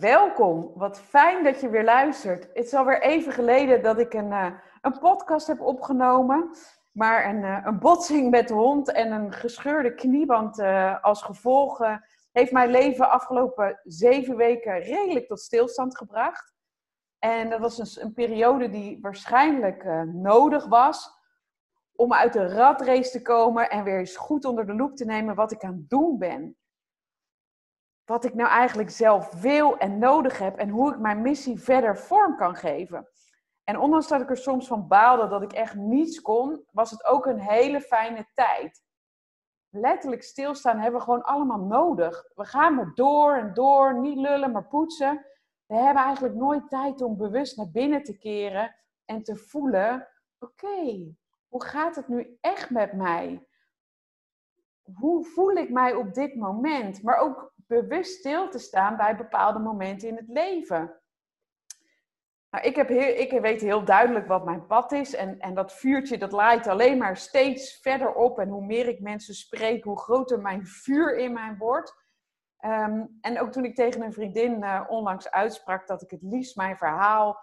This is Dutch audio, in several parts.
Welkom, wat fijn dat je weer luistert. Het is alweer even geleden dat ik een, uh, een podcast heb opgenomen. Maar een, uh, een, botsing met de hond en een gescheurde knieband uh, als gevolg heeft mijn leven afgelopen zeven weken redelijk tot stilstand gebracht. En dat was een, een periode die waarschijnlijk nodig was om uit de ratrace te komen en weer eens goed onder de loep te nemen wat ik aan het doen ben wat ik nou eigenlijk zelf wil en nodig heb en hoe ik mijn missie verder vorm kan geven. En ondanks dat ik er soms van baalde dat ik echt niets kon, was het ook een hele fijne tijd. Letterlijk stilstaan hebben we gewoon allemaal nodig. We gaan maar door en door, niet lullen, maar poetsen. We hebben eigenlijk nooit tijd om bewust naar binnen te keren en te voelen: oké, hoe gaat het nu echt met mij? Hoe voel ik mij op dit moment? Maar ook bewust stil te staan bij bepaalde momenten in het leven. Nou, ik, heb ik weet heel duidelijk wat mijn pad is. En, en dat vuurtje dat laait alleen maar steeds verder op. En hoe meer ik mensen spreek, hoe groter mijn vuur in mij wordt. Ehm, en ook toen ik tegen een vriendin uh, onlangs uitsprak dat ik het liefst mijn verhaal,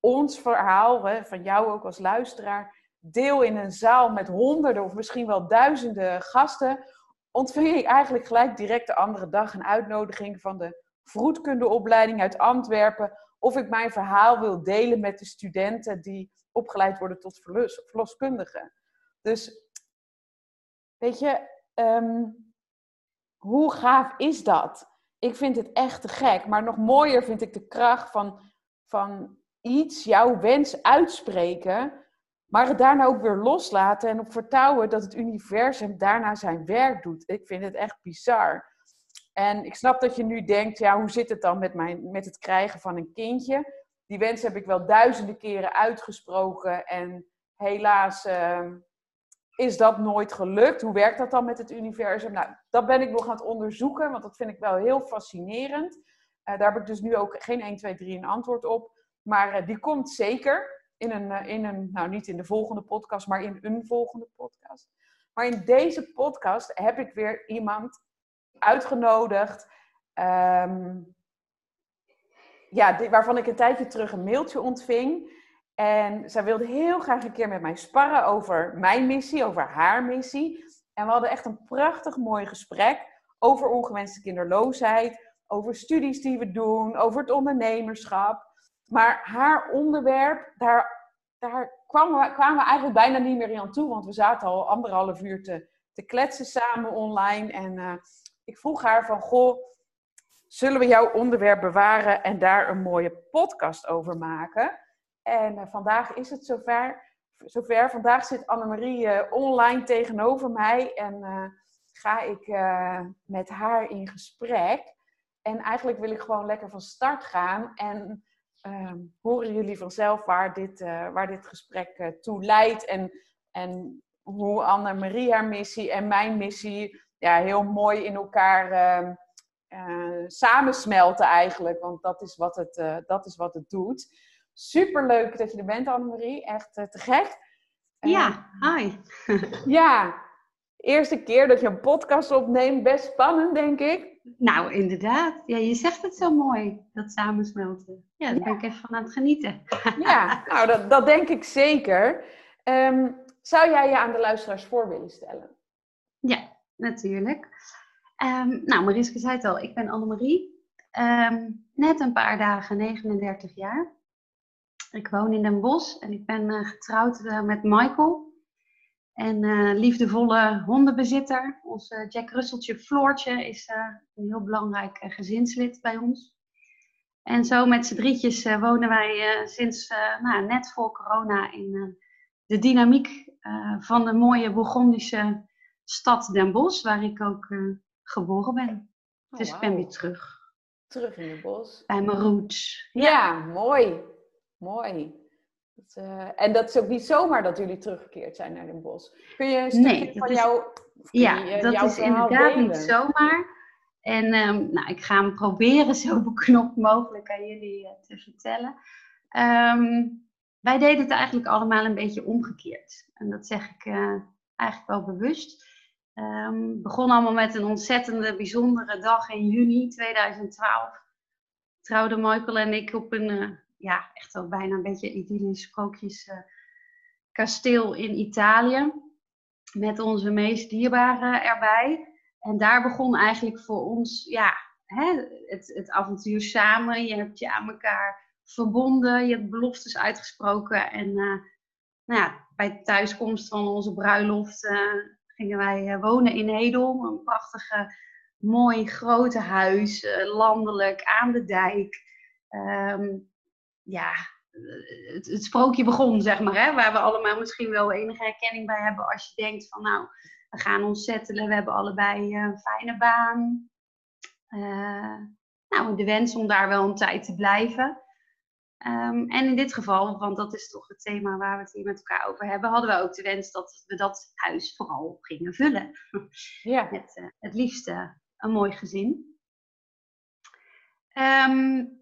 ons verhaal, hè, van jou ook als luisteraar, deel in een zaal met honderden of misschien wel duizenden gasten ontving ik eigenlijk gelijk direct de andere dag een uitnodiging van de vroedkundeopleiding uit Antwerpen. Of ik mijn verhaal wil delen met de studenten die opgeleid worden tot verloskundigen. Dus, weet je, ehm, hoe gaaf is dat? Ik vind het echt te gek. Maar nog mooier vind ik de kracht van, van iets, jouw wens uitspreken maar het daarna ook weer loslaten en op vertrouwen dat het universum daarna zijn werk doet. Ik vind het echt bizar. En ik snap dat je nu denkt, ja, hoe zit het dan met, mijn, met het krijgen van een kindje? Die wens heb ik wel duizenden keren uitgesproken en helaas uh, is dat nooit gelukt. Hoe werkt dat dan met het universum? Nou, dat ben ik nog aan het onderzoeken, want dat vind ik wel heel fascinerend. Uh, daar heb ik dus nu ook geen 1, 2, 3 een antwoord op. Maar uh, die komt zeker in een, eh, in een, nou niet in de volgende podcast, maar in een volgende podcast. Maar in deze podcast heb ik weer iemand uitgenodigd. Um, ja, waarvan ik een tijdje terug een mailtje ontving. En zij wilde heel graag een keer met mij sparren over mijn missie, over haar missie. En we hadden echt een prachtig mooi gesprek over ongewenste kinderloosheid, over studies die we doen, over het ondernemerschap. Maar haar onderwerp, daar, daar kwamen, we, kwamen we eigenlijk bijna niet meer aan toe. Want we zaten al anderhalf uur te, te kletsen samen online. En uh, ik vroeg haar van, goh, zullen we jouw onderwerp bewaren en daar een mooie podcast over maken? En uh, vandaag is het zover. zover. Vandaag zit Annemarie uh, online tegenover mij en ga ik met haar in gesprek. En eigenlijk wil ik gewoon lekker van start gaan en uh, horen jullie vanzelf waar dit, uh, waar dit gesprek uh, toe leidt. En, en hoe Anne-Marie haar missie en mijn missie ja, heel mooi in elkaar ehm, eh, samensmelten eigenlijk. Want dat is wat het, dat is wat het doet. Super leuk dat je er bent, Annemarie. Echt te gek. Ja, hi. ja, eerste keer dat je een podcast opneemt. Best spannend, denk ik. Nou, inderdaad. Ja, je zegt het zo mooi, dat samensmelten. Ja, daar ben ik even van aan het genieten. Ja, nou, dat, dat denk ik zeker. Um, zou jij je aan de luisteraars voor willen stellen? Ja, natuurlijk. Um, nou, Mariske zei het al, ik ben Annemarie. Um, net een paar dagen, 39 jaar. Ik woon in Den Bosch en ik ben uh, getrouwd uh, met Michael. En uh, liefdevolle hondenbezitter, onze Jack Russeltje Floortje, is uh, een heel belangrijk gezinslid bij ons. En zo met z'n drietjes wonen wij sinds nou, net voor corona in de dynamiek van de mooie Bourgondische stad Den Bosch, waar ik ook geboren ben. Oh, dus ik ben weer terug. Terug in het bos. Bij mijn roots. Ja, ja mooi. Mooi. Dat, uh, en dat is ook niet zomaar dat jullie teruggekeerd zijn naar Den Bosch. Kun je een stukje nee, van is, jou, ja, je, dat is inderdaad niet zomaar. En um, nou, ik ga hem proberen zo beknopt mogelijk aan jullie uh, te vertellen. Um, wij deden het eigenlijk allemaal een beetje omgekeerd. En dat zeg ik uh, eigenlijk wel bewust. Um, begon allemaal met een ontzettende bijzondere dag in juni 2012. trouwden Michael en ik op een, ja, echt wel bijna een beetje idyllisch sprookjes kasteel in Italië. Met onze meest dierbare erbij. En daar begon eigenlijk voor ons ja, hè, het, het avontuur samen. Je hebt je aan elkaar verbonden, je hebt beloftes uitgesproken. En uh, nou ja, bij thuiskomst van onze bruiloft uh, gingen wij wonen in Hedel. Een prachtige, mooi grote huis, landelijk, aan de dijk. Um, ja, het, het, sprookje begon, zeg maar. Hè, waar we allemaal misschien wel enige herkenning bij hebben als je denkt van nou, we gaan ons settelen, we hebben allebei een fijne baan. Uh, nou, de wens om daar wel een tijd te blijven. Um, en in dit geval, want dat is toch het thema waar we het hier met elkaar over hebben, hadden we ook de wens dat we dat huis vooral gingen vullen. Ja. Met uh, het liefste een mooi gezin. Um,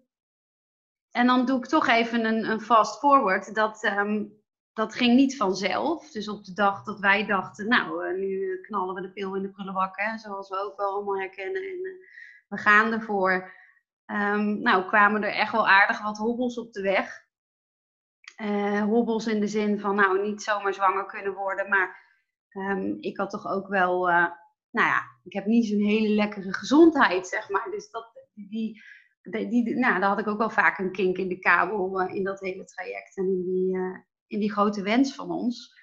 en dan doe ik toch even een, een fast forward. Dat, um, dat ging niet vanzelf. Dus op de dag dat wij dachten, nou, uh, nu knallen we de pil in de prullenbak, hè, zoals we ook wel allemaal herkennen. En uh, we gaan ervoor. Um, nou, kwamen er echt wel aardig wat hobbels op de weg. Uh, hobbels in de zin van, nou, niet zomaar zwanger kunnen worden. Maar um, ik had toch ook wel, nou ja, ik heb niet zo'n hele lekkere gezondheid, zeg maar. Dus dat, die die, nou, daar had ik ook wel vaak een kink in de kabel uh, in dat hele traject en in die, uh, in die grote wens van ons.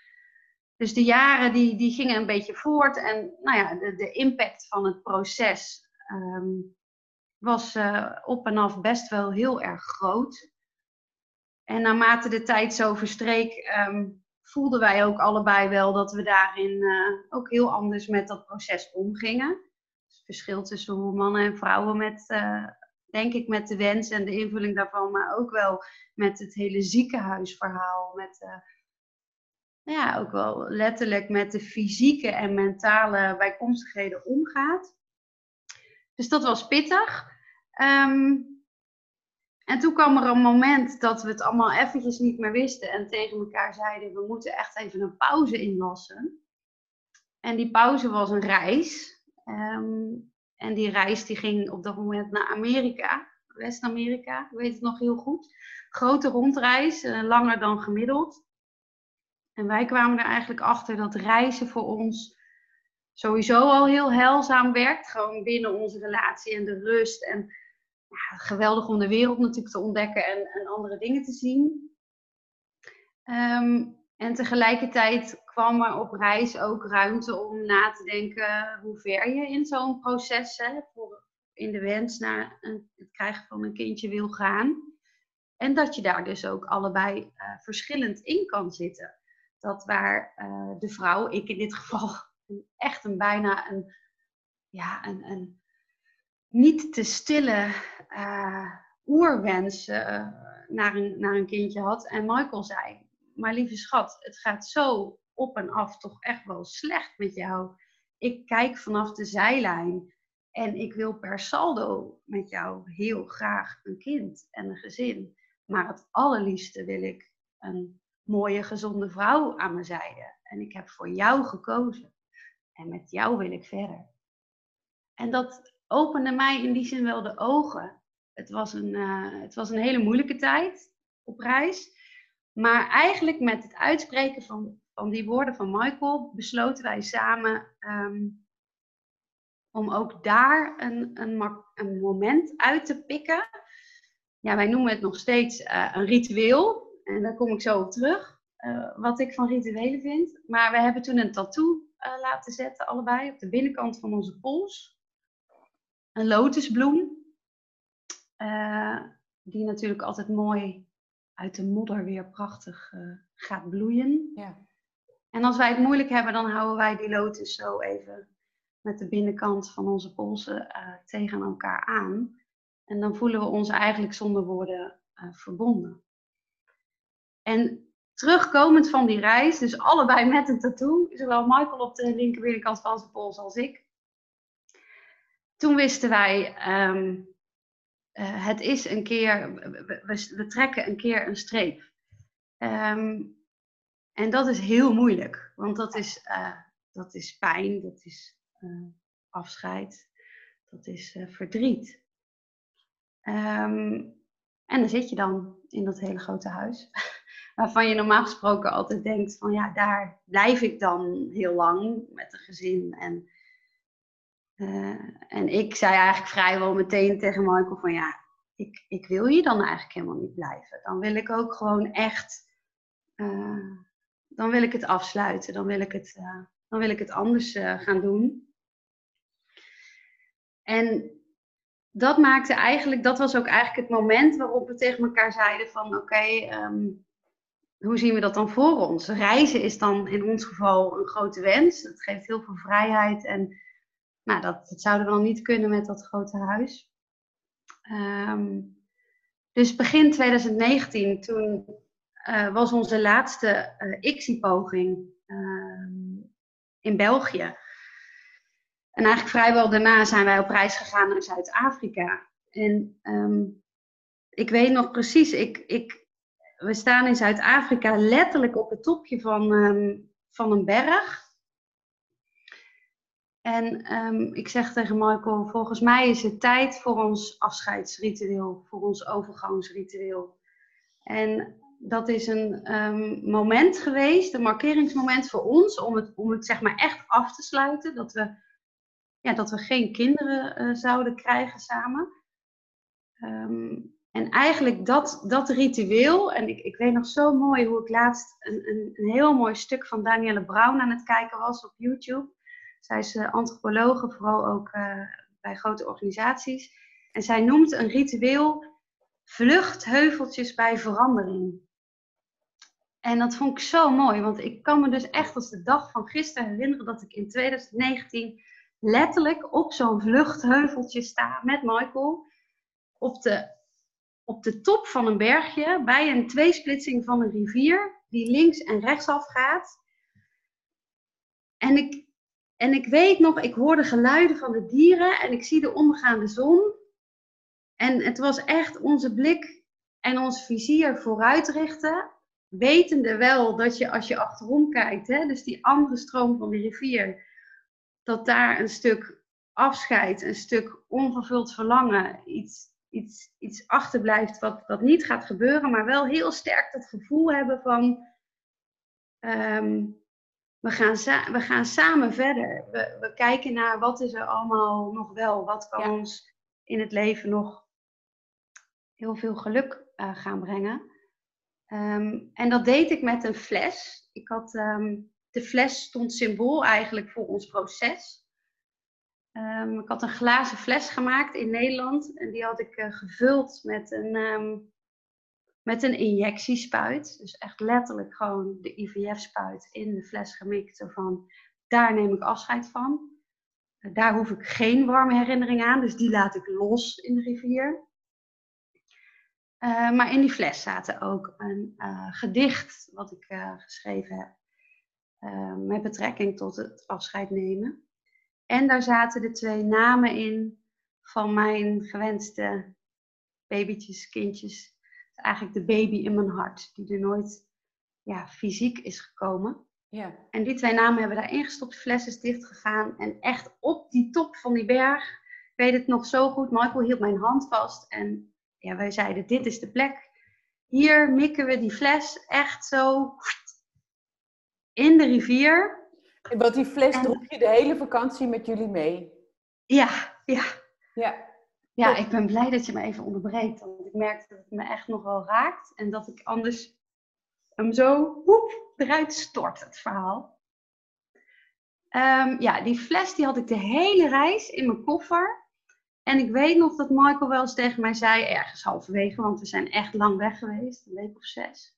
Dus de jaren die, die gingen een beetje voort en nou ja, de, de impact van het proces um, was uh, op en af best wel heel erg groot. En naarmate de tijd zo verstreek, um, voelden wij ook allebei wel dat we daarin ook heel anders met dat proces omgingen. Het verschil tussen hoe mannen en vrouwen met denk ik met de wens en de invulling daarvan, maar ook wel met het hele ziekenhuisverhaal. Met, uh, ja, ook wel letterlijk met de fysieke en mentale bijkomstigheden omgaat. Dus dat was pittig. Um, en toen kwam er een moment dat we het allemaal eventjes niet meer wisten en tegen elkaar zeiden: we moeten echt even een pauze inlassen. En die pauze was een reis. Um, en die reis die ging op dat moment naar Amerika, West-Amerika, ik weet het nog heel goed. Grote rondreis, eh, langer dan gemiddeld. En wij kwamen er eigenlijk achter dat reizen voor ons sowieso al heel heilzaam werkt. Gewoon binnen onze relatie en de rust. En ja, geweldig om de wereld natuurlijk te ontdekken en, en andere dingen te zien. Um, en tegelijkertijd kwam er op reis ook ruimte om na te denken hoe ver je in zo'n proces hè, voor, in de wens naar een, het krijgen van een kindje wil gaan. En dat je daar dus ook allebei uh, verschillend in kan zitten. Dat waar uh, de vrouw, ik in dit geval, echt een bijna een, ja, een, een niet te stille uh, oerwens naar, een, naar een kindje had. En Michael zei, maar lieve schat, het gaat zo op en af toch echt wel slecht met jou. Ik kijk vanaf de zijlijn en ik wil per saldo met jou heel graag een kind en een gezin. Maar het allerliefste wil ik een mooie, gezonde vrouw aan mijn zijde. En ik heb voor jou gekozen. En met jou wil ik verder. En dat opende mij in die zin wel de ogen. Het was een, uh, het was een hele moeilijke tijd op reis. Maar eigenlijk met het uitspreken van, van die woorden van Michael besloten wij samen um, om ook daar een, een, een, moment uit te pikken. Ja, wij noemen het nog steeds uh, een ritueel. En daar kom ik zo op terug, uh, wat ik van rituelen vind. Maar we hebben toen een tattoo uh, laten zetten, allebei, op de binnenkant van onze pols. Een lotusbloem. die natuurlijk altijd mooi uit de modder weer prachtig gaat bloeien. Ja. En als wij het moeilijk hebben, dan houden wij die lotus zo even met de binnenkant van onze polsen uh, tegen elkaar aan. En dan voelen we ons eigenlijk zonder woorden uh, verbonden. En terugkomend van die reis, dus allebei met een tattoo, zowel Michael op de linker binnenkant van zijn pols als ik. Toen wisten wij, um, uh, het is een keer, we, we, trekken een keer een streep. Um, en dat is heel moeilijk, want dat is, uh, dat is pijn, dat is uh, afscheid, dat is verdriet. Ehm, en dan zit je dan in dat hele grote huis. Waarvan je normaal gesproken altijd denkt van ja, daar blijf ik dan heel lang met een gezin. En, eh, en ik zei eigenlijk vrijwel meteen tegen Michael van ja, ik, ik wil hier dan eigenlijk helemaal niet blijven. Dan wil ik ook gewoon echt, dan wil ik het afsluiten. Dan wil ik het, uh, dan wil ik het anders gaan doen. En dat maakte eigenlijk, dat was ook eigenlijk het moment waarop we tegen elkaar zeiden van oké, ehm, hoe zien we dat dan voor ons? Reizen is dan in ons geval een grote wens. Het geeft heel veel vrijheid en nou, dat, dat zouden we dan niet kunnen met dat grote huis. Ehm, dus begin 2019, toen uh, was onze laatste uh, eh, ICSI-poging uh, in België. En eigenlijk vrijwel daarna zijn wij op reis gegaan naar Zuid-Afrika. En um, ik weet nog precies, ik, ik, we staan in Zuid-Afrika letterlijk op het topje van, um, van een berg. En ik zeg tegen Michael, volgens mij is het tijd voor ons afscheidsritueel, voor ons overgangsritueel. En dat is een um, moment geweest, een markeringsmoment voor ons, om het, om het zeg maar echt af te sluiten. Dat we ja, dat we geen kinderen uh, zouden krijgen samen. Um, en eigenlijk dat, dat ritueel, en ik, ik weet nog zo mooi hoe ik laatst een, een, een heel mooi stuk van Danielle Brown aan het kijken was op YouTube. Zij is uh, antropologe, vooral ook uh, bij grote organisaties. En zij noemt een ritueel vluchtheuveltjes bij verandering. En dat vond ik zo mooi, want ik kan me dus echt als de dag van gisteren herinneren dat ik in 2019 letterlijk op zo'n vluchtheuveltje sta met Michael. Op de, op de top van een bergje, bij een tweesplitsing van een rivier, die links en rechtsaf gaat. En ik, en ik weet nog, ik hoor de geluiden van de dieren en ik zie de ondergaande zon. En het was echt onze blik en ons vizier vooruitrichten. Wetende wel dat je als je achterom kijkt, hè, dus die andere stroom van de rivier, dat daar een stuk afscheid, een stuk onvervuld verlangen, iets, iets, iets achterblijft wat, wat niet gaat gebeuren, maar wel heel sterk dat gevoel hebben van ehm, we, gaan we gaan samen verder. We, we kijken naar wat is er allemaal nog wel, wat kan ons in het leven nog heel veel geluk uh, gaan brengen. Um, en dat deed ik met een fles. Ik had um, de fles stond symbool eigenlijk voor ons proces. Um, ik had een glazen fles gemaakt in Nederland en die had ik uh, gevuld met een, met een injectiespuit. Dus echt letterlijk gewoon de IVF-spuit in de fles gemikt. Van, daar neem ik afscheid van. Daar hoef ik geen warme herinnering aan, dus die laat ik los in de rivier. Uh, maar in die fles zaten ook een gedicht wat ik geschreven heb. Met betrekking tot het afscheid nemen. En daar zaten de twee namen in van mijn gewenste babytjes, kindjes. Eigenlijk de baby in mijn hart, die er nooit ja, fysiek is gekomen. Ja. En die twee namen hebben daarin gestopt, de fles is dichtgegaan. En echt op die top van die berg, ik weet het nog zo goed, Michael hield mijn hand vast. En ja, wij zeiden, dit is de plek. Hier mikken we die fles echt zo in de rivier. Want die fles en... droeg je de hele vakantie met jullie mee? Ja, ja. Ja. Ja, ik ben blij dat je me even onderbreekt. Want ik merk dat het me echt nog wel raakt. En dat ik anders hem zo woep, eruit stort, het verhaal. Um, ja, die fles die had ik de hele reis in mijn koffer. En ik weet nog dat Michael wel eens tegen mij zei, ergens halverwege, want we zijn echt lang weg geweest, een week of zes.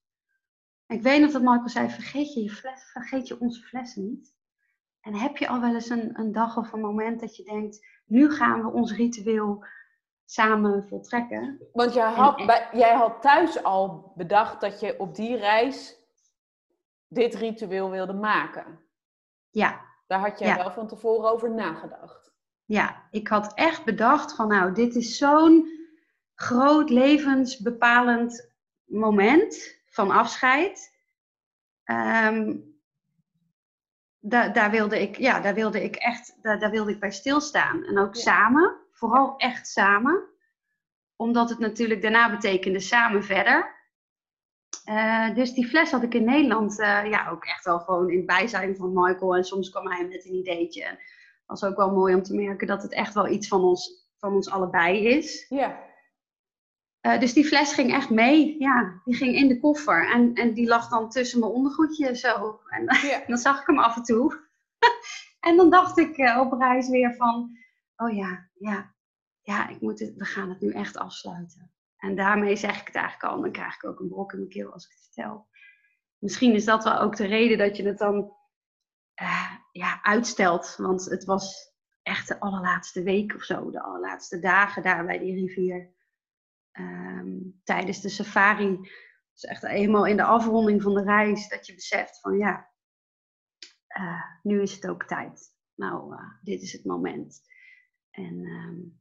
Ik weet nog dat Michael zei, vergeet je, je fles, vergeet je onze flessen niet. En heb je al wel eens een, een dag of een moment dat je denkt, nu gaan we ons ritueel samen voltrekken? Want jij had, jij had thuis al bedacht dat je op die reis dit ritueel wilde maken. Ja. Daar had jij wel van tevoren over nagedacht. Ja, ik had echt bedacht van nou, dit is zo'n groot levensbepalend moment van afscheid. Um, daar, daar, wilde ik, ja, daar wilde ik echt daar, daar wilde ik bij stilstaan. En ook samen, vooral echt samen. Omdat het natuurlijk daarna betekende samen verder. Uh, dus die fles had ik in Nederland uh, ja, ook echt wel gewoon in het bijzijn van Michael. En soms kwam hij met een ideetje. Was ook wel mooi om te merken dat het echt wel iets van ons, van ons allebei is. Ja. Uh, dus die fles ging echt mee. Ja, die ging in de koffer. En, en die lag dan tussen mijn ondergoedje zo. En ja. dan zag ik hem af en toe. en dan dacht ik op reis weer van... Oh ja, ja, ja, ik moet het, we gaan het nu echt afsluiten. En daarmee zeg ik het eigenlijk al. dan krijg ik ook een brok in mijn keel als ik het vertel. Misschien is dat wel ook de reden dat je het dan uh, ja, uitstelt. Want het was echt de allerlaatste week of zo. De allerlaatste dagen daar bij die rivier. Um, tijdens de safari. Dus echt eenmaal in de afronding van de reis. Dat je beseft van ja, uh, nu is het ook tijd. Nou, uh, dit is het moment. En um,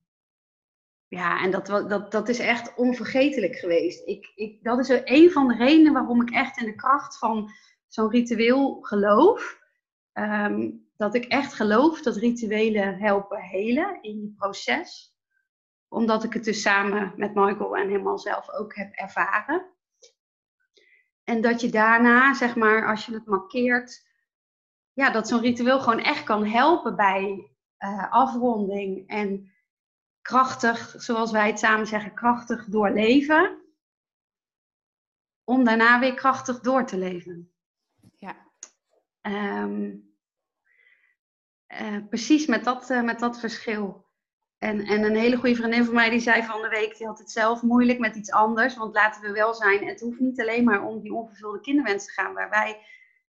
ja, en dat, dat, dat is echt onvergetelijk geweest. Ik, ik, dat is een van de redenen waarom ik echt in de kracht van zo'n ritueel geloof. Ehm, dat ik echt geloof dat rituelen helpen helen in je proces. Omdat ik het dus samen met Michael en helemaal zelf ook heb ervaren. En dat je daarna, zeg maar, als je het markeert, ja, dat zo'n ritueel gewoon echt kan helpen bij uh, afronding en krachtig, zoals wij het samen zeggen, krachtig doorleven. Om daarna weer krachtig door te leven. Ja. Um, uh, precies met dat, uh, met dat verschil. En, en een hele goede vriendin van mij die zei van de week, die had het zelf moeilijk met iets anders. Want laten we wel zijn, het hoeft niet alleen maar om die onvervulde kinderwens te gaan. Waar wij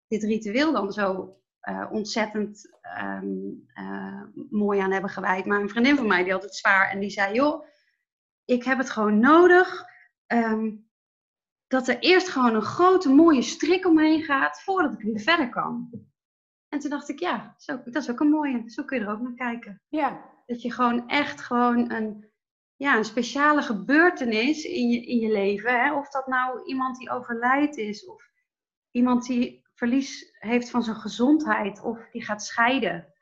dit ritueel dan zo uh, ontzettend uh, mooi aan hebben gewijd. Maar een vriendin van mij die had het zwaar en die zei: Joh, ik heb het gewoon nodig um, dat er eerst gewoon een grote mooie strik omheen gaat voordat ik weer verder kan. En toen dacht ik: Ja, zo, dat is ook een mooie. Zo kun je er ook naar kijken. Ja. Dat je gewoon echt gewoon een, ja, een speciale gebeurtenis in je, in je leven, hè? of dat nou iemand die overlijdt is of iemand die verlies heeft van zijn gezondheid of die gaat scheiden.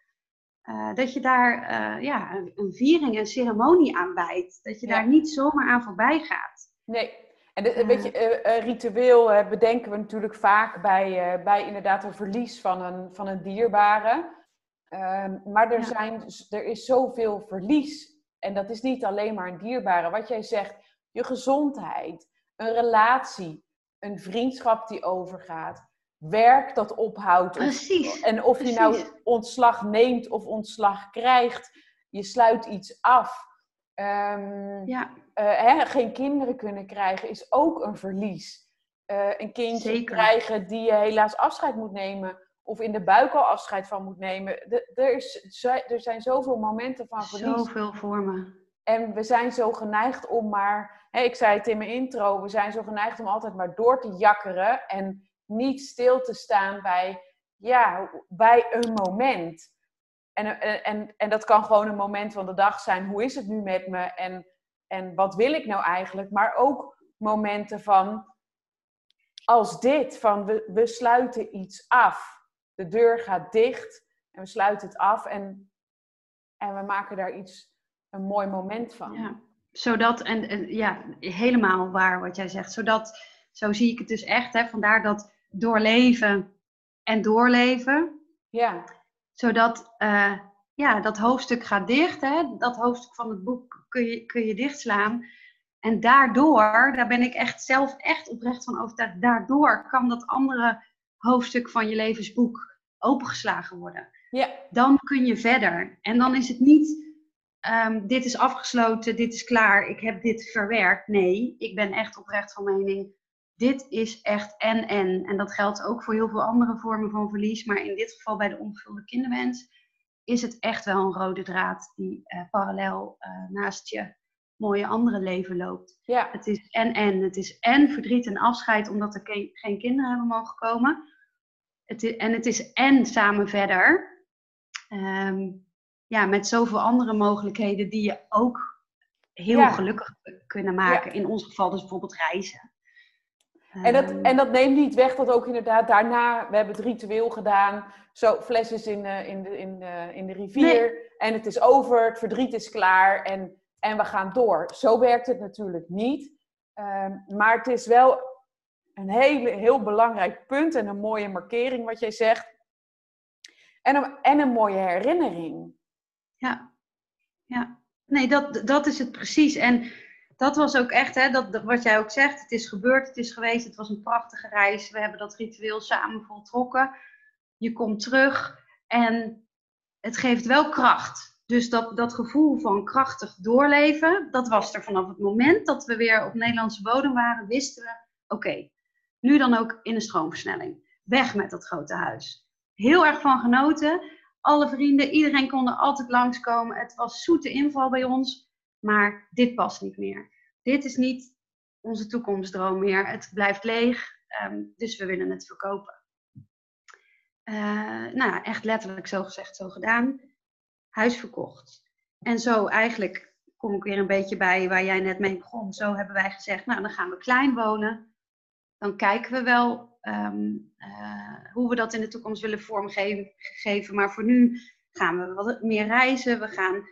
Uh, dat je daar uh, ja, een, een, viering, een ceremonie aan wijdt. Dat je ja. daar niet zomaar aan voorbij gaat. Nee, en de, weet je, uh, ritueel bedenken we natuurlijk vaak bij, bij inderdaad een verlies van een, van een dierbare. Ehm, maar er, ja. zijn, er is zoveel verlies. En dat is niet alleen maar een dierbare. Wat jij zegt, je gezondheid, een relatie, een vriendschap die overgaat werk dat ophoudt. Precies. en of precies. je nou ontslag neemt of ontslag krijgt, je sluit iets af. Um, ja. Uh, hè, geen kinderen kunnen krijgen is ook een verlies. Uh, een kindje Zeker. krijgen die je helaas afscheid moet nemen. Of in de buik al afscheid van moet nemen. De, er, is, er zijn zoveel momenten van verlies. Zoveel vormen. En we zijn zo geneigd om maar... Hè, ik zei het in mijn intro. We zijn zo geneigd om altijd maar door te jakkeren. En niet stil te staan bij, ja, bij een moment. En, en, en dat kan gewoon een moment van de dag zijn. Hoe is het nu met me? En, en wat wil ik nou eigenlijk? Maar ook momenten van, als dit, van we, we sluiten iets af. De deur gaat dicht en we sluiten het af en, en we maken daar iets, een mooi moment van. Ja, zodat, en, en ja, helemaal waar wat jij zegt. Zodat, zo zie ik het dus echt, hè, vandaar dat doorleven en doorleven. Ja. Zodat uh, ja, dat hoofdstuk gaat dicht. Hè? Dat hoofdstuk van het boek kun je, kun je dichtslaan. En daardoor, daar ben ik echt zelf echt oprecht van overtuigd, daardoor kan dat andere hoofdstuk van je levensboek opengeslagen worden. Ja. Dan kun je verder. En dan is het niet, um, dit is afgesloten, dit is klaar, ik heb dit verwerkt. Nee, ik ben echt oprecht van mening, dit is echt en en. En dat geldt ook voor heel veel andere vormen van verlies. Maar in dit geval bij de onvervulde kinderwens is het echt wel een rode draad die uh, parallel uh, naast je mooie andere leven loopt. Ja. Het is en en. Het is en verdriet en afscheid omdat er ke- geen kinderen hebben mogen komen. Het is, en het is en samen verder. Um, ja, met zoveel andere mogelijkheden die je ook heel Ja. gelukkig kunnen maken. In ons geval dus bijvoorbeeld reizen. En dat, Ehm, en dat neemt niet weg dat ook inderdaad daarna, we hebben het ritueel gedaan, zo flesjes in, eh, in, de, in, de, in de rivier en het is over, het verdriet is klaar en en we gaan door. Zo werkt het natuurlijk niet. Ehm, maar het is wel een hele, heel belangrijk punt en een mooie markering wat jij zegt. En een, en een mooie herinnering. Ja, ja. Nee, dat, dat is het precies. En dat was ook echt, hè, dat, wat jij ook zegt, het is gebeurd, het is geweest, het was een prachtige reis. We hebben dat ritueel samen voltrokken. Je komt terug en het geeft wel kracht. Dus dat, dat gevoel van krachtig doorleven, dat was er vanaf het moment dat we weer op Nederlandse bodem waren, wisten we, oké, nu dan ook in een stroomversnelling. Weg met dat grote huis. Heel erg van genoten. Alle vrienden, iedereen kon er altijd langskomen. Het was zoete inval bij ons. Maar dit past niet meer. Dit is niet onze toekomstdroom meer. Het blijft leeg. Ehm, dus we willen het verkopen. Uh, nou, echt letterlijk zo gezegd, zo gedaan. Huis verkocht. En zo eigenlijk kom ik weer een beetje bij waar jij net mee begon. Zo hebben wij gezegd, nou dan gaan we klein wonen. Dan kijken we wel ehm, eh, hoe we dat in de toekomst willen vormgeven. Maar voor nu gaan we wat meer reizen. We gaan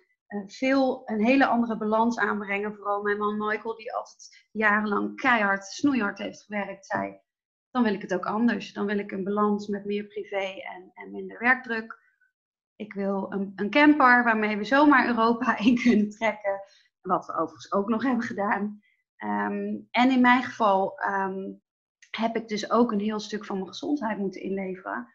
veel, een hele andere balans aanbrengen. Vooral mijn man Michael, die altijd jarenlang keihard, snoeihard heeft gewerkt, zei dan wil ik het ook anders. Dan wil ik een balans met meer privé en, en minder werkdruk. Ik wil een, een camper waarmee we zomaar Europa in kunnen trekken. Wat we overigens ook nog hebben gedaan. Ehm, en in mijn geval ehm, heb ik dus ook een heel stuk van mijn gezondheid moeten inleveren.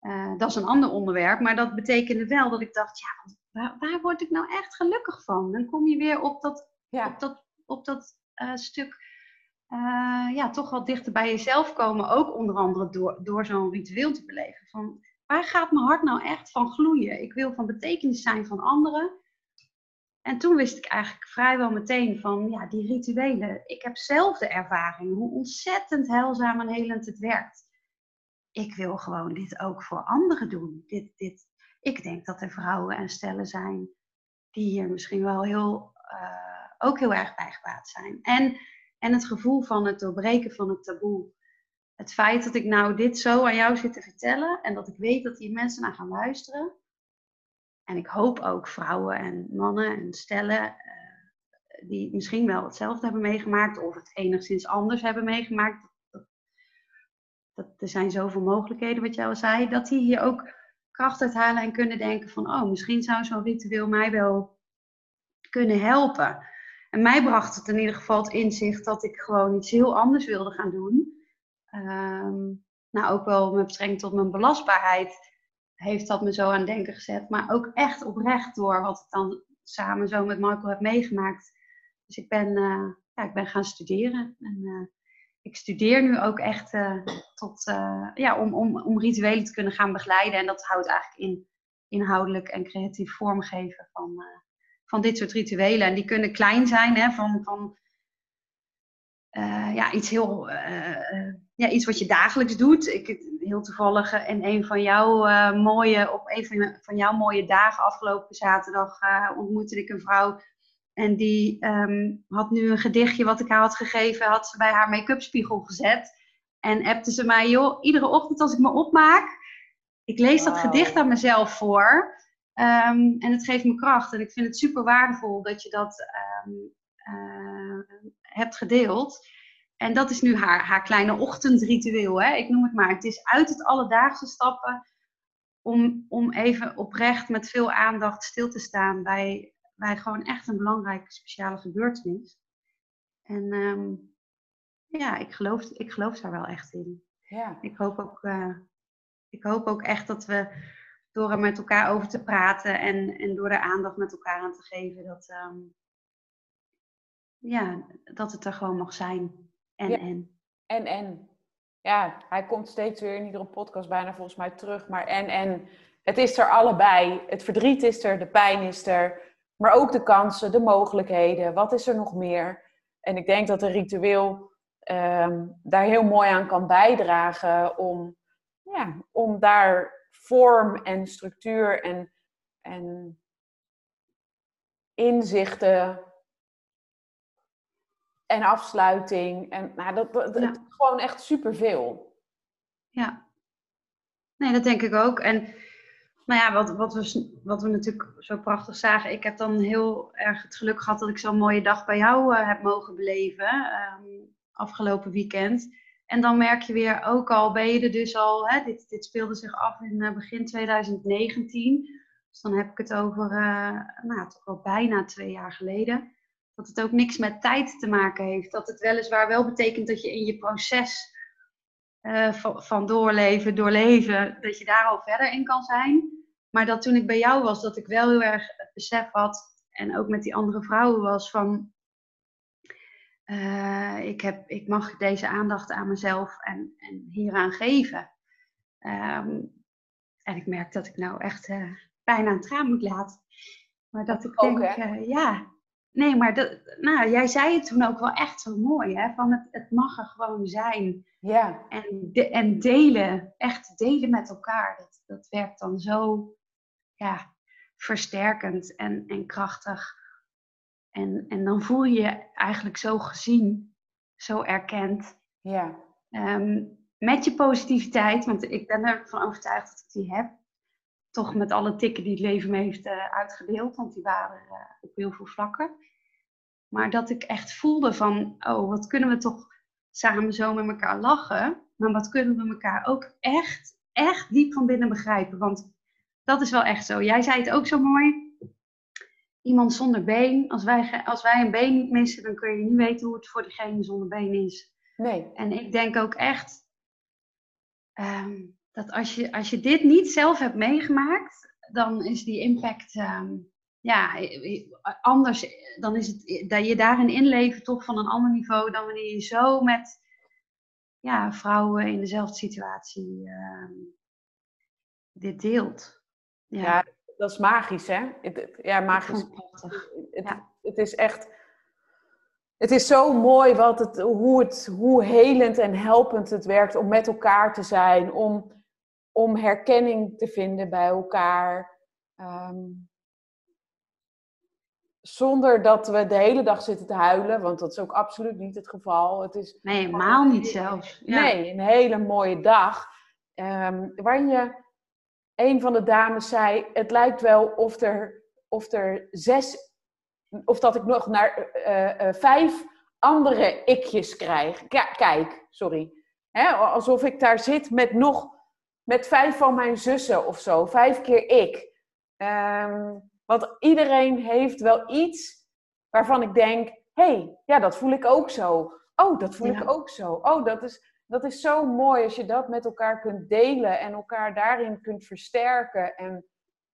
Uh, dat is een ander onderwerp, maar dat betekende wel dat ik dacht, ja, waar, waar word ik nou echt gelukkig van? Dan kom je weer op dat, ja. op dat, op dat uh, stuk uh, ja, toch wel dichter bij jezelf komen. Ook onder andere door, door zo'n ritueel te beleven. Van, waar gaat mijn hart nou echt van gloeien? Ik wil van betekenis zijn van anderen. En toen wist ik eigenlijk vrijwel meteen van, ja, die rituelen. Ik heb zelf de ervaring hoe ontzettend heilzaam en helend het werkt. Ik wil gewoon dit ook voor anderen doen. Dit, dit. Ik denk dat er vrouwen en stellen zijn die hier misschien wel heel, uh, ook heel erg bij gebaat zijn. En en het gevoel van het doorbreken van het taboe. Het feit dat ik nou dit zo aan jou zit te vertellen en dat ik weet dat hier mensen naar gaan luisteren. En ik hoop ook vrouwen en mannen en stellen uh, die misschien wel hetzelfde hebben meegemaakt of het enigszins anders hebben meegemaakt. Dat, dat, er zijn zoveel mogelijkheden, wat jij al zei, dat die hier ook kracht uithalen en kunnen denken van, oh, misschien zou zo'n ritueel mij wel kunnen helpen. En mij bracht het in ieder geval het inzicht dat ik gewoon iets heel anders wilde gaan doen. Ehm, nou, ook wel met betrekking tot mijn belastbaarheid heeft dat me zo aan het denken gezet. Maar ook echt oprecht door wat ik dan samen zo met Michael heb meegemaakt. Dus ik ben, uh, ja, ik ben gaan studeren. En, uh, ik studeer nu ook echt uh, tot, ja, om, om, om rituelen te kunnen gaan begeleiden. En dat houdt eigenlijk in inhoudelijk en creatief vormgeven van, van dit soort rituelen. En die kunnen klein zijn, hè, van, van ja, iets heel, ja, iets wat je dagelijks doet. Ik, heel toevallig in een van jouw mooie, op een van, van jouw mooie dagen afgelopen zaterdag ontmoette ik een vrouw. En die um, had nu een gedichtje wat ik haar had gegeven, had ze bij haar make-up spiegel gezet. En appte ze mij, joh, iedere ochtend als ik me opmaak, ik lees dat gedicht aan mezelf voor. Um, en het geeft me kracht. En ik vind het super waardevol dat je dat um, uh, hebt gedeeld. En dat is nu haar, haar kleine ochtendritueel. Hè? Ik noem het maar. Het is uit het alledaagse stappen. Om, om even oprecht met veel aandacht stil te staan bij, bij gewoon echt een belangrijke speciale gebeurtenis. En um, ja, ik geloof, ik geloof daar wel echt in. Ja. Ik, hoop ook, uh, ik hoop ook echt dat we door er met elkaar over te praten en, en door er aandacht met elkaar aan te geven, dat, um, ja, dat het er gewoon mag zijn. En, en. En, en. Ja, hij komt steeds weer in iedere podcast bijna volgens mij terug. Maar en, en. Het is er allebei. Het verdriet is er, de pijn is er. Maar ook de kansen, de mogelijkheden. Wat is er nog meer? En ik denk dat een ritueel um, daar heel mooi aan kan bijdragen om, ja, om daar vorm en structuur en, en inzichten en afsluiting. En nou, dat, dat, ja. gewoon echt superveel. Ja. Nee, dat denk ik ook. En nou ja, wat, wat, we, wat we natuurlijk zo prachtig zagen. Ik heb dan heel erg het geluk gehad dat ik zo'n mooie dag bij jou uh, heb mogen beleven. Um, afgelopen weekend. En dan merk je weer, ook al ben je er dus al, hè, dit, dit speelde zich af in uh, begin 2019. Dus dan heb ik het over, uh, nou, toch wel bijna twee jaar geleden. Dat het ook niks met tijd te maken heeft. Dat het weliswaar wel betekent dat je in je proces van, van, doorleven, doorleven, dat je daar al verder in kan zijn. Maar dat toen ik bij jou was, dat ik wel heel erg het besef had, en ook met die andere vrouwen was van, uh, ik, heb, ik mag deze aandacht aan mezelf en, en hieraan geven. Um, en ik merk dat ik nou echt uh, bijna een traan moet laten. Maar dat ik denk, uh, ja, nee, maar dat, nou, jij zei het toen ook wel echt zo mooi, hè? Van het, het mag er gewoon zijn. Ja. En, de, en delen, echt delen met elkaar. Dat, dat werkt dan zo ja, versterkend en, en krachtig. En, en dan voel je je eigenlijk zo gezien, zo erkend. Ja. Um, met je positiviteit, want ik ben ervan overtuigd dat ik die heb. Toch met alle tikken die het leven me heeft uh, uitgedeeld, want die waren uh, op heel veel vlakken. Maar dat ik echt voelde van, oh, wat kunnen we toch samen zo met elkaar lachen. Maar wat kunnen we elkaar ook echt, echt diep van binnen begrijpen. Want dat is wel echt zo. Jij zei het ook zo mooi. Iemand zonder been. Als wij, als wij een been niet missen, dan kun je niet weten hoe het voor degene zonder been is. Nee. En ik denk ook echt um, dat als je, als je dit niet zelf hebt meegemaakt, dan is die impact um, ja, anders. Dan is het dat je daarin inleven toch van een ander niveau dan wanneer je zo met ja, vrouwen in dezelfde situatie uh, dit deelt. Ja. ja. dat is magisch, hè? Ja, magisch. Het, ja. het is echt. Het is zo mooi wat het, hoe, het, hoe helend en helpend het werkt om met elkaar te zijn, om, om herkenning te vinden bij elkaar. Um, zonder dat we de hele dag zitten te huilen, want dat is ook absoluut niet het geval. Het is nee, helemaal niet zelfs. Ja. Nee, een hele mooie dag. Um, waarin je, een van de dames zei, het lijkt wel of er, of er zes, of dat ik nog naar uh, uh, vijf andere ikjes krijg. K kijk, sorry. Hè, alsof ik daar zit met nog, met vijf van mijn zussen of zo. Vijf keer ik. Um, want iedereen heeft wel iets waarvan ik denk: hé, hey, ja, dat voel ik ook zo. Oh, dat voel ja. ik ook zo. Oh, dat is, dat is zo mooi als je dat met elkaar kunt delen en elkaar daarin kunt versterken en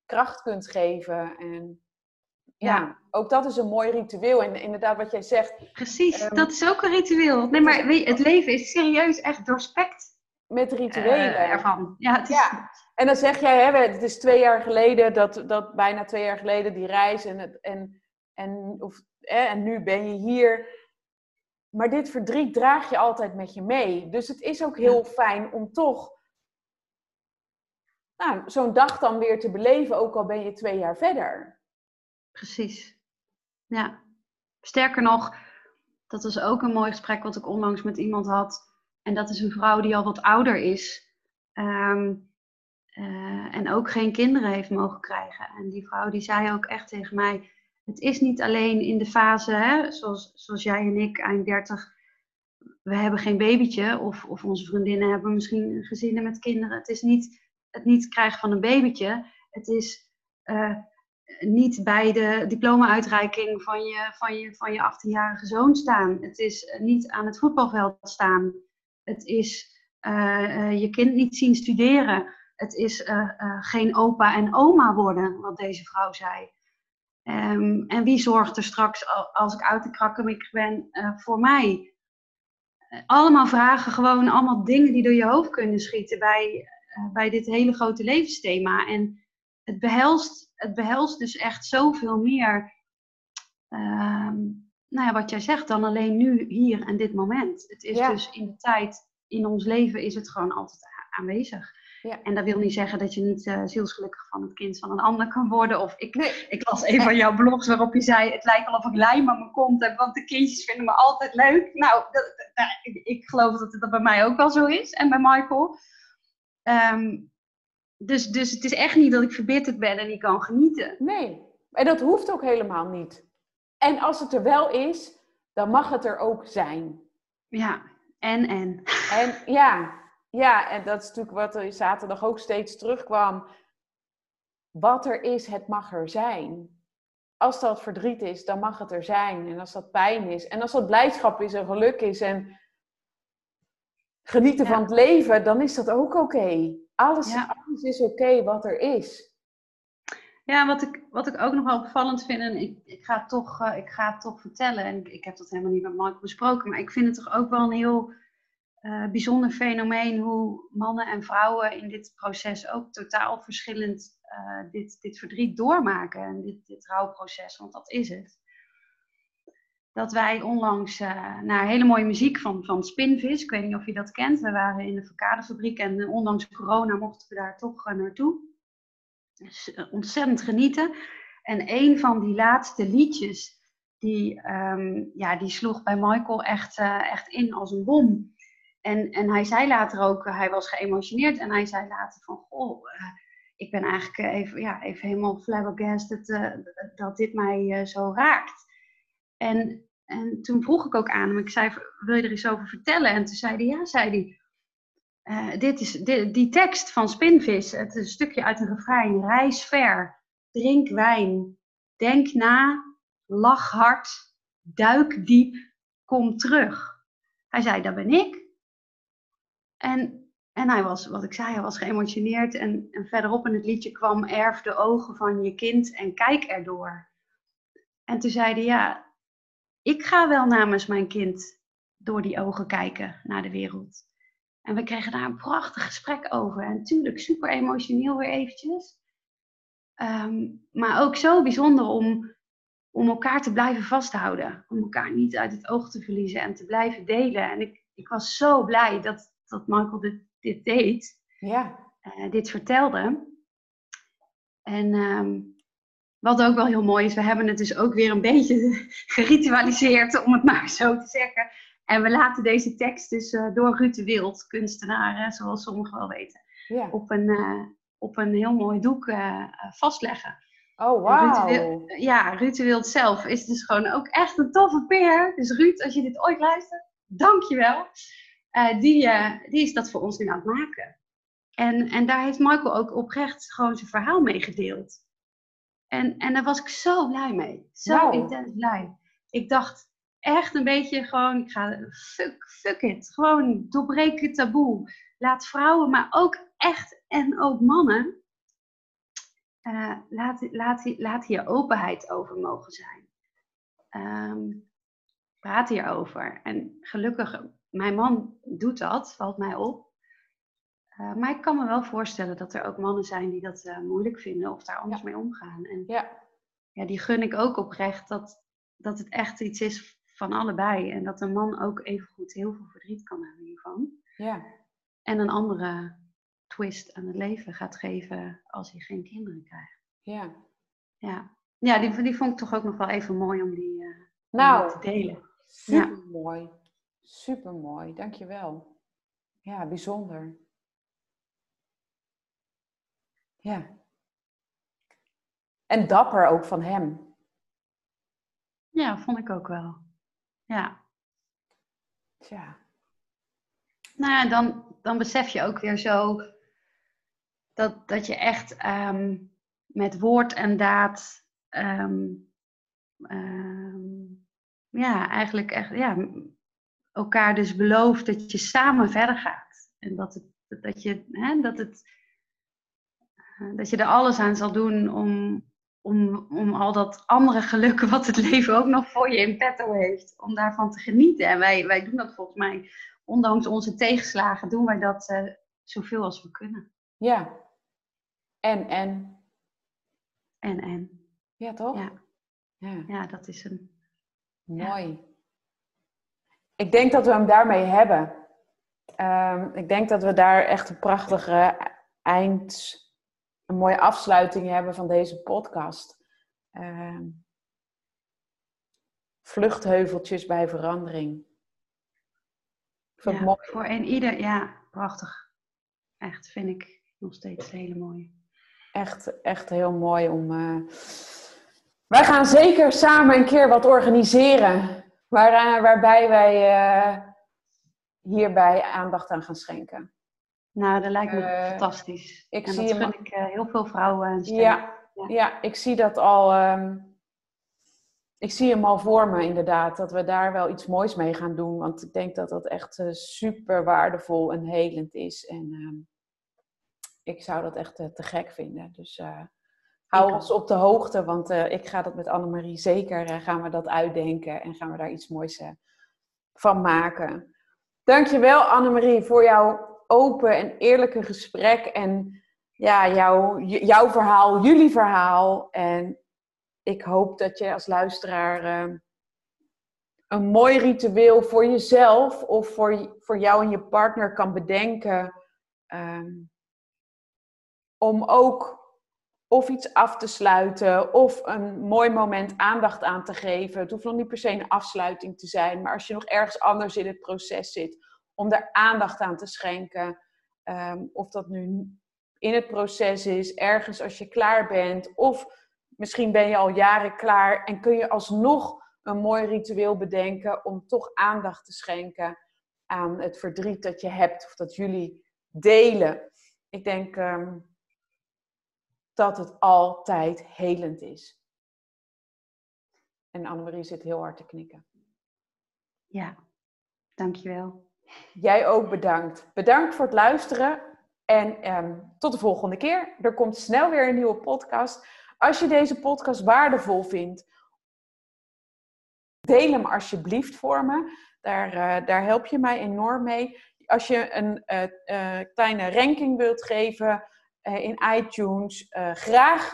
kracht kunt geven. En ja, ja ook dat is een mooi ritueel. En inderdaad, wat jij zegt. Precies, um, dat is ook een ritueel. Nee, maar weet je, het leven is serieus echt doorspekt. Met rituelen. Uh, ervan. Ja, het is, ja. En dan zeg jij, hè, het is twee jaar geleden, dat, dat bijna twee jaar geleden die reis en, het, en, en, of, hè, en nu ben je hier. Maar dit verdriet draag je altijd met je mee. Dus het is ook heel fijn om toch nou, zo'n dag dan weer te beleven, ook al ben je twee jaar verder. Precies. Ja. Sterker nog, dat was ook een mooi gesprek wat ik onlangs met iemand had. En dat is een vrouw die al wat ouder is. Um, uh, en ook geen kinderen heeft mogen krijgen. En die vrouw die zei ook echt tegen mij: Het is niet alleen in de fase, hè, zoals, zoals jij en ik, eind 30, we hebben geen babytje. Of, of onze vriendinnen hebben misschien gezinnen met kinderen. Het is niet het niet krijgen van een babytje. Het is uh, niet bij de diploma-uitreiking van je, van, je, van je 18-jarige zoon staan. Het is niet aan het voetbalveld staan. Het is uh, je kind niet zien studeren. Het is geen opa en oma worden, wat deze vrouw zei. Um, en wie zorgt er straks, als ik uit de krakkemik ben, uh, voor mij? allemaal vragen, gewoon allemaal dingen die door je hoofd kunnen schieten bij, bij dit hele grote levensthema. En het behelst, het behelst dus echt zoveel meer, um, nou ja, wat jij zegt, dan alleen nu, hier en dit moment. Het is ja. dus in de tijd, in ons leven is het gewoon altijd aanwezig. Ja. En dat wil niet zeggen dat je niet uh, zielsgelukkig van het kind van een ander kan worden. Of ik, nee. ik las een van jouw blogs waarop je zei: Het lijkt wel of ik lijm aan mijn kont heb, want de kindjes vinden me altijd leuk. Nou, dat, dat, ik, geloof dat dat bij mij ook wel zo is en bij Michael. Um, dus, dus het is echt niet dat ik verbitterd ben en niet kan genieten. Nee, en dat hoeft ook helemaal niet. En als het er wel is, dan mag het er ook zijn. Ja, en en. En ja, ja, en dat is natuurlijk wat er zaterdag ook steeds terugkwam. Wat er is, het mag er zijn. Als dat verdriet is, dan mag het er zijn. En als dat pijn is, en als dat blijdschap is en geluk is en genieten van het leven, dan is dat ook oké. Alles, alles is oké wat er is. Ja, wat ik, wat ik ook nog wel opvallend vind, en ik, ik, ga, het toch, uh, ik ga het toch vertellen, en ik, ik heb dat helemaal niet met Michael besproken, maar ik vind het toch ook wel een heel uh, bijzonder fenomeen hoe mannen en vrouwen in dit proces ook totaal verschillend uh, dit, dit verdriet doormaken. En dit, dit rouwproces, want dat is het. Dat wij onlangs uh, naar hele mooie muziek van, van Spinvis, ik weet niet of je dat kent. We waren in de verkadefabriek en ondanks corona mochten we daar toch naartoe. Dus ontzettend genieten. En een van die laatste liedjes, die, um, ja, die sloeg bij Michael echt, echt in als een bom. En, en hij zei later ook, hij was geëmotioneerd en hij zei later van, goh, uh, ik ben eigenlijk even, ja, even helemaal flabbergasted dat dit mij zo raakt. En, en toen vroeg ik ook aan hem, ik zei, wil je er eens over vertellen? En toen zei hij, ja, zei hij, dit is die tekst van Spinvis, het is een stukje uit een refrein, reis ver, drink wijn, denk na, lach hard, duik diep, kom terug. Hij zei, dat ben ik. En, en hij was, wat ik zei, hij was geëmotioneerd. En, en verderop in het liedje kwam erf de ogen van je kind en kijk erdoor. En toen zei hij, ja, ik ga wel namens mijn kind door die ogen kijken naar de wereld. En we kregen daar een prachtig gesprek over. En natuurlijk super emotioneel weer eventjes. Um, maar ook zo bijzonder om, om elkaar te blijven vasthouden. Om elkaar niet uit het oog te verliezen en te blijven delen. En ik, ik was zo blij dat, dat Michael dit, dit deed. Ja. Uh, dit vertelde. En um, wat ook wel heel mooi is, we hebben het dus ook weer een beetje geritualiseerd, om het maar zo te zeggen. En we laten deze tekst dus uh, door Ruud de Wild, kunstenaar, zoals sommigen wel weten, ja. op, een, uh, op een heel mooi doek vastleggen. Oh. Ruud ja, Ruud de Wild zelf is dus gewoon ook echt een toffe peer. Dus Ruud, als je dit ooit luistert, dankjewel. Uh, die, uh, die is dat voor ons nu aan het maken. En, en daar heeft Michael ook oprecht gewoon zijn verhaal mee gedeeld. En, en daar was ik zo blij mee. Zo wow. intens blij. Ik dacht echt een beetje gewoon, ik ga, fuck, fuck it. Gewoon doorbreek het taboe. Laat vrouwen, maar ook echt en ook mannen, uh, laat, laat, laat hier openheid over mogen zijn. Um, praat hierover. En gelukkig mijn man doet dat, valt mij op. Uh, maar ik kan me wel voorstellen dat er ook mannen zijn die dat uh, moeilijk vinden of daar anders ja. mee omgaan. En ja. ja, die gun ik ook oprecht dat, dat het echt iets is van allebei. En dat een man ook evengoed heel veel verdriet kan hebben hiervan. Ja. En een andere twist aan het leven gaat geven als hij geen kinderen krijgt. Ja. Ja, ja die, die vond ik toch ook nog wel even mooi om die, uh, nou, om te delen. Super ja. Super mooi, dankjewel. Ja, bijzonder. Ja. En dapper ook van hem. Ja, vond ik ook wel. Ja. Tja. Nou ja, dan, dan besef je ook weer zo dat, dat je echt um, met woord en daad um, um, ja, eigenlijk echt ja, elkaar dus belooft dat je samen verder gaat. En dat, het, dat, je, hè, dat, het, dat je er alles aan zal doen om, om, om al dat andere geluk wat het leven ook nog voor je in petto heeft, om daarvan te genieten. En wij, wij doen dat volgens mij, ondanks onze tegenslagen, doen wij dat uh, zoveel als we kunnen. Ja. En, en. En, en. Ja, toch? Ja. Ja, ja dat is een... Mooi. Ja. Ik denk dat we hem daarmee hebben. Um, ik denk dat we daar echt een prachtige eind, een mooie afsluiting hebben van deze podcast. Um, vluchtheuveltjes bij verandering. Ja, mooi. Voor een ieder, ja, prachtig. Echt, vind ik. nog steeds hele mooie. Echt, echt heel mooi om. Uh... Wij gaan zeker samen een keer wat organiseren. Waar, waarbij wij uh, hierbij aandacht aan gaan schenken. Nou, dat lijkt me uh, fantastisch. Ik en zie dat ik heel veel vrouwen aan ja, ja, ja. ik zie dat al. Um, ik zie hem al voor me inderdaad, dat we daar wel iets moois mee gaan doen. Want ik denk dat dat echt uh, super waardevol en helend is. En uh, ik zou dat echt te gek vinden. Dus hou ons op de hoogte, want ik ga dat met Annemarie zeker, gaan we dat uitdenken. En gaan we daar iets moois van maken. Dankjewel Annemarie voor jouw open en eerlijke gesprek. En ja, jouw, jouw verhaal, jullie verhaal. En ik hoop dat je als luisteraar een mooi ritueel voor jezelf of voor, voor jou en je partner kan bedenken. Um, om ook of iets af te sluiten of een mooi moment aandacht aan te geven. Het hoeft nog niet per se een afsluiting te zijn, maar als je nog ergens anders in het proces zit, om daar aandacht aan te schenken. Um, of dat nu in het proces is, ergens als je klaar bent, of Misschien ben je al jaren klaar en kun je alsnog een mooi ritueel bedenken om toch aandacht te schenken aan het verdriet dat je hebt of dat jullie delen. Ik denk ehm, dat het altijd helend is. En Annemarie zit heel hard te knikken. Ja, dankjewel. Jij ook bedankt. Bedankt voor het luisteren en um, tot de volgende keer. Er komt snel weer een nieuwe podcast. Als je deze podcast waardevol vindt, deel hem alsjeblieft voor me. Daar, uh, daar help je mij enorm mee. Als je een uh, uh, kleine ranking wilt geven in iTunes, graag.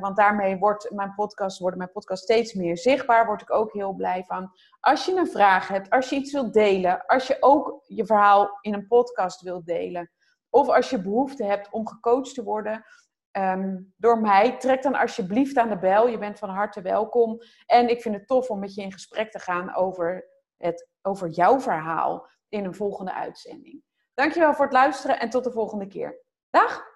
want daarmee wordt mijn podcast, worden mijn podcast steeds meer zichtbaar. Word ik ook heel blij van. Als je een vraag hebt, als je iets wilt delen, als je ook je verhaal in een podcast wilt delen. Of als je behoefte hebt om gecoacht te worden, Ehm, door mij. Trek dan alsjeblieft aan de bel. Je bent van harte welkom. En ik vind het tof om met je in gesprek te gaan over, het, over jouw verhaal in een volgende uitzending. Dankjewel voor het luisteren en tot de volgende keer. Dag!